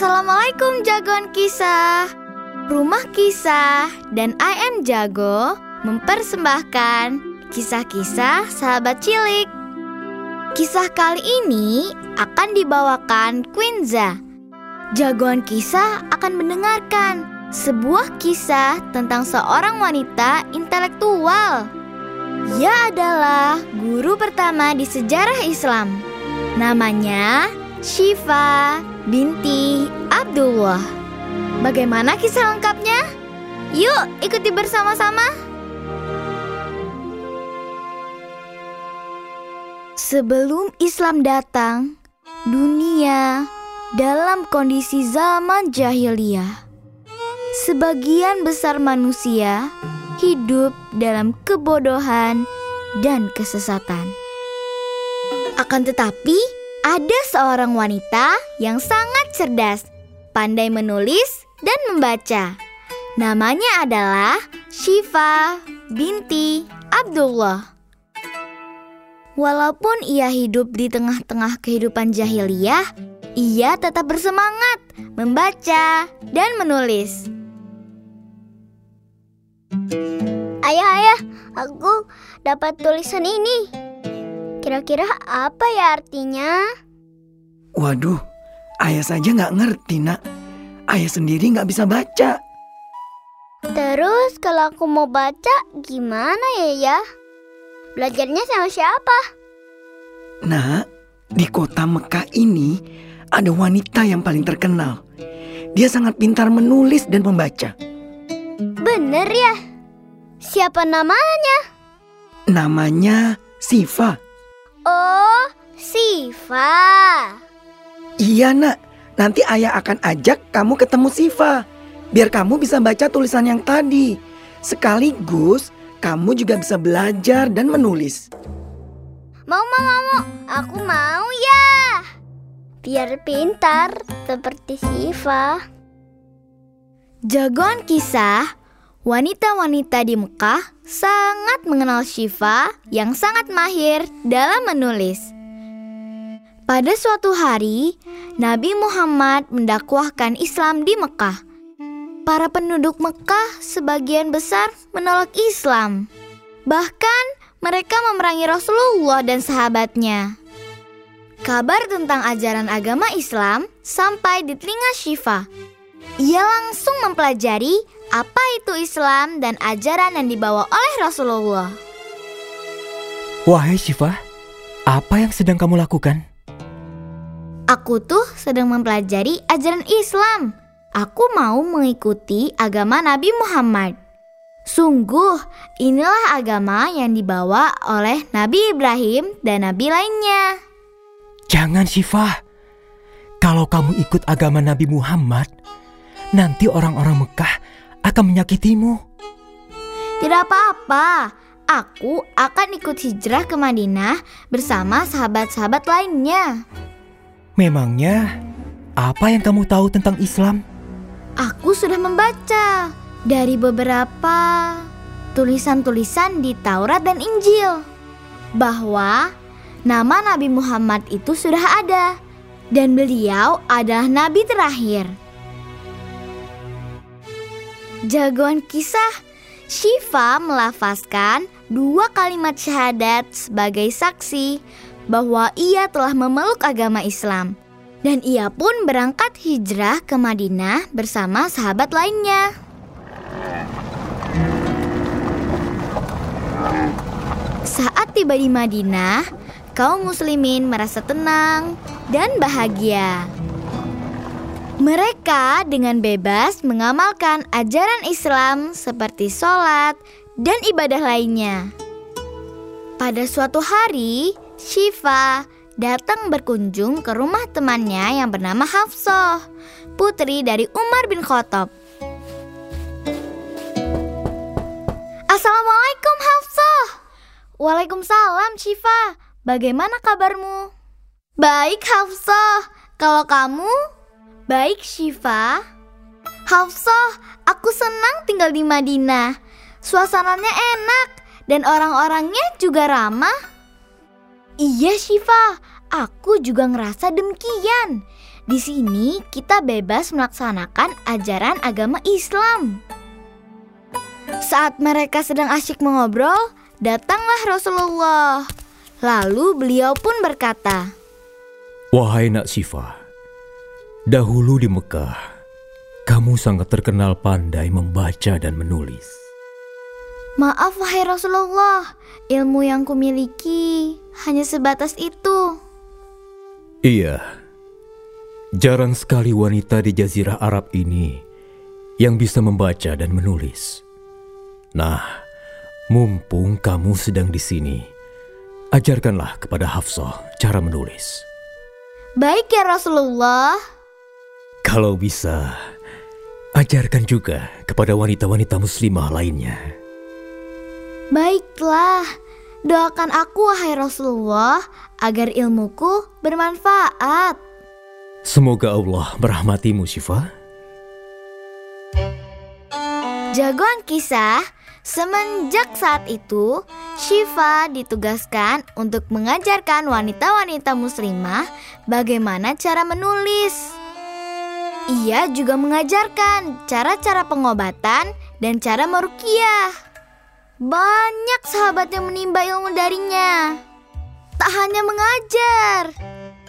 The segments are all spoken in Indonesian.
Assalamualaikum jagoan kisah. Rumah Kisah dan I Am Jago mempersembahkan kisah-kisah sahabat cilik. Kisah kali ini akan dibawakan Quinza. Jagoan kisah akan mendengarkan sebuah kisah tentang seorang wanita intelektual. Ia adalah guru pertama di sejarah Islam. Namanya Syifa binti Abdullah. Bagaimana kisah lengkapnya? Yuk ikuti bersama-sama. Sebelum Islam datang, dunia dalam kondisi zaman jahiliyah. Sebagian besar manusia hidup dalam kebodohan dan kesesatan. Akan tetapi, ada seorang wanita yang sangat cerdas, pandai menulis, dan membaca. Namanya adalah Syifa binti Abdullah. Walaupun ia hidup di tengah-tengah kehidupan jahiliyah, ia tetap bersemangat membaca dan menulis. Ayah, ayah, aku dapat tulisan ini. Kira-kira apa ya artinya? Waduh, ayah saja nggak ngerti, nak. Ayah sendiri nggak bisa baca. Terus kalau aku mau baca gimana ya ya? Belajarnya sama siapa? Nah, di kota Mekah ini ada wanita yang paling terkenal. Dia sangat pintar menulis dan membaca. Bener ya? Siapa namanya? Namanya Siva. Oh, Siva. Iya nak, Nanti ayah akan ajak kamu ketemu Siva. Biar kamu bisa baca tulisan yang tadi. Sekaligus kamu juga bisa belajar dan menulis. Mau, mau, mau, mau. Aku mau ya. Biar pintar seperti Siva. Jagoan kisah, wanita-wanita di Mekah sangat mengenal Syifa yang sangat mahir dalam menulis. Pada suatu hari, Nabi Muhammad mendakwahkan Islam di Mekah. Para penduduk Mekah sebagian besar menolak Islam. Bahkan mereka memerangi Rasulullah dan sahabatnya. Kabar tentang ajaran agama Islam sampai di telinga Syifa. Ia langsung mempelajari apa itu Islam dan ajaran yang dibawa oleh Rasulullah. Wahai Syifa, apa yang sedang kamu lakukan? Aku tuh sedang mempelajari ajaran Islam. Aku mau mengikuti agama Nabi Muhammad. Sungguh, inilah agama yang dibawa oleh Nabi Ibrahim dan nabi lainnya. Jangan Syifa. Kalau kamu ikut agama Nabi Muhammad, nanti orang-orang Mekah akan menyakitimu. Tidak apa-apa. Aku akan ikut hijrah ke Madinah bersama sahabat-sahabat lainnya. Memangnya apa yang kamu tahu tentang Islam? Aku sudah membaca dari beberapa tulisan-tulisan di Taurat dan Injil bahwa nama Nabi Muhammad itu sudah ada dan beliau adalah nabi terakhir. Jagoan kisah Syifa melafazkan dua kalimat syahadat sebagai saksi bahwa ia telah memeluk agama Islam dan ia pun berangkat hijrah ke Madinah bersama sahabat lainnya. Saat tiba di Madinah, kaum muslimin merasa tenang dan bahagia. Mereka dengan bebas mengamalkan ajaran Islam seperti sholat dan ibadah lainnya. Pada suatu hari, Syifa datang berkunjung ke rumah temannya yang bernama Hafsah, putri dari Umar bin Khattab. Assalamualaikum Hafsah. Waalaikumsalam Syifa. Bagaimana kabarmu? Baik Hafsah. Kalau kamu? Baik Syifa. Hafsah, aku senang tinggal di Madinah. Suasananya enak dan orang-orangnya juga ramah. Iya Syifa, Aku juga ngerasa demikian. Di sini kita bebas melaksanakan ajaran agama Islam. Saat mereka sedang asyik mengobrol, datanglah Rasulullah. Lalu beliau pun berkata, Wahai nak Sifa, dahulu di Mekah, kamu sangat terkenal pandai membaca dan menulis. Maaf wahai Rasulullah, ilmu yang kumiliki hanya sebatas itu. Iya, jarang sekali wanita di Jazirah Arab ini yang bisa membaca dan menulis. Nah, mumpung kamu sedang di sini, ajarkanlah kepada Hafsah cara menulis. Baik ya Rasulullah. Kalau bisa, ajarkan juga kepada wanita-wanita muslimah lainnya. Baiklah, doakan aku wahai Rasulullah agar ilmuku bermanfaat. Semoga Allah merahmatimu, Syifa. Jagoan kisah, semenjak saat itu, Syifa ditugaskan untuk mengajarkan wanita-wanita muslimah bagaimana cara menulis. Ia juga mengajarkan cara-cara pengobatan dan cara merukiah. Banyak sahabat yang menimba ilmu darinya. Tak hanya mengajar,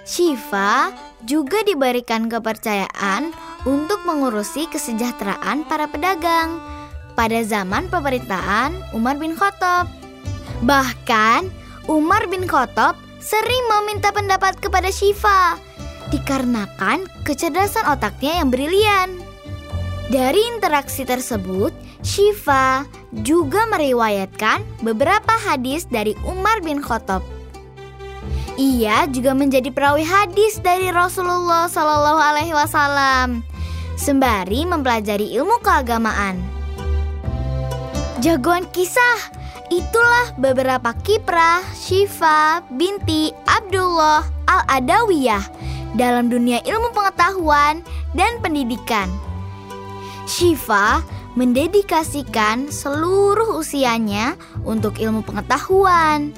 Syifa juga diberikan kepercayaan untuk mengurusi kesejahteraan para pedagang pada zaman pemerintahan Umar bin Khattab. Bahkan Umar bin Khattab sering meminta pendapat kepada Syifa dikarenakan kecerdasan otaknya yang brilian. Dari interaksi tersebut, Syifa juga meriwayatkan beberapa hadis dari Umar bin Khattab. Ia juga menjadi perawi hadis dari Rasulullah Shallallahu Alaihi Wasallam, sembari mempelajari ilmu keagamaan. Jagoan kisah, itulah beberapa kiprah Syifa binti Abdullah Al-Adawiyah dalam dunia ilmu pengetahuan dan pendidikan. Syifa mendedikasikan seluruh usianya untuk ilmu pengetahuan,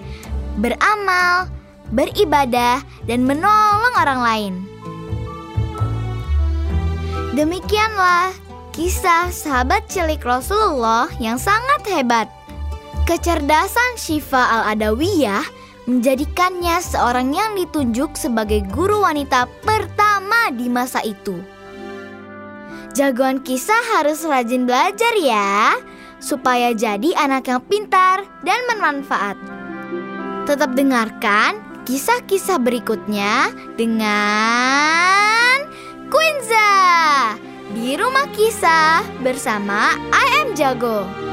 beramal, beribadah, dan menolong orang lain. Demikianlah kisah sahabat cilik Rasulullah yang sangat hebat. Kecerdasan Syifa al-Adawiyah menjadikannya seorang yang ditunjuk sebagai guru wanita pertama di masa itu. Jagoan kisah harus rajin belajar ya, supaya jadi anak yang pintar dan bermanfaat. Tetap dengarkan kisah-kisah berikutnya dengan Quinza di rumah kisah bersama I am Jago.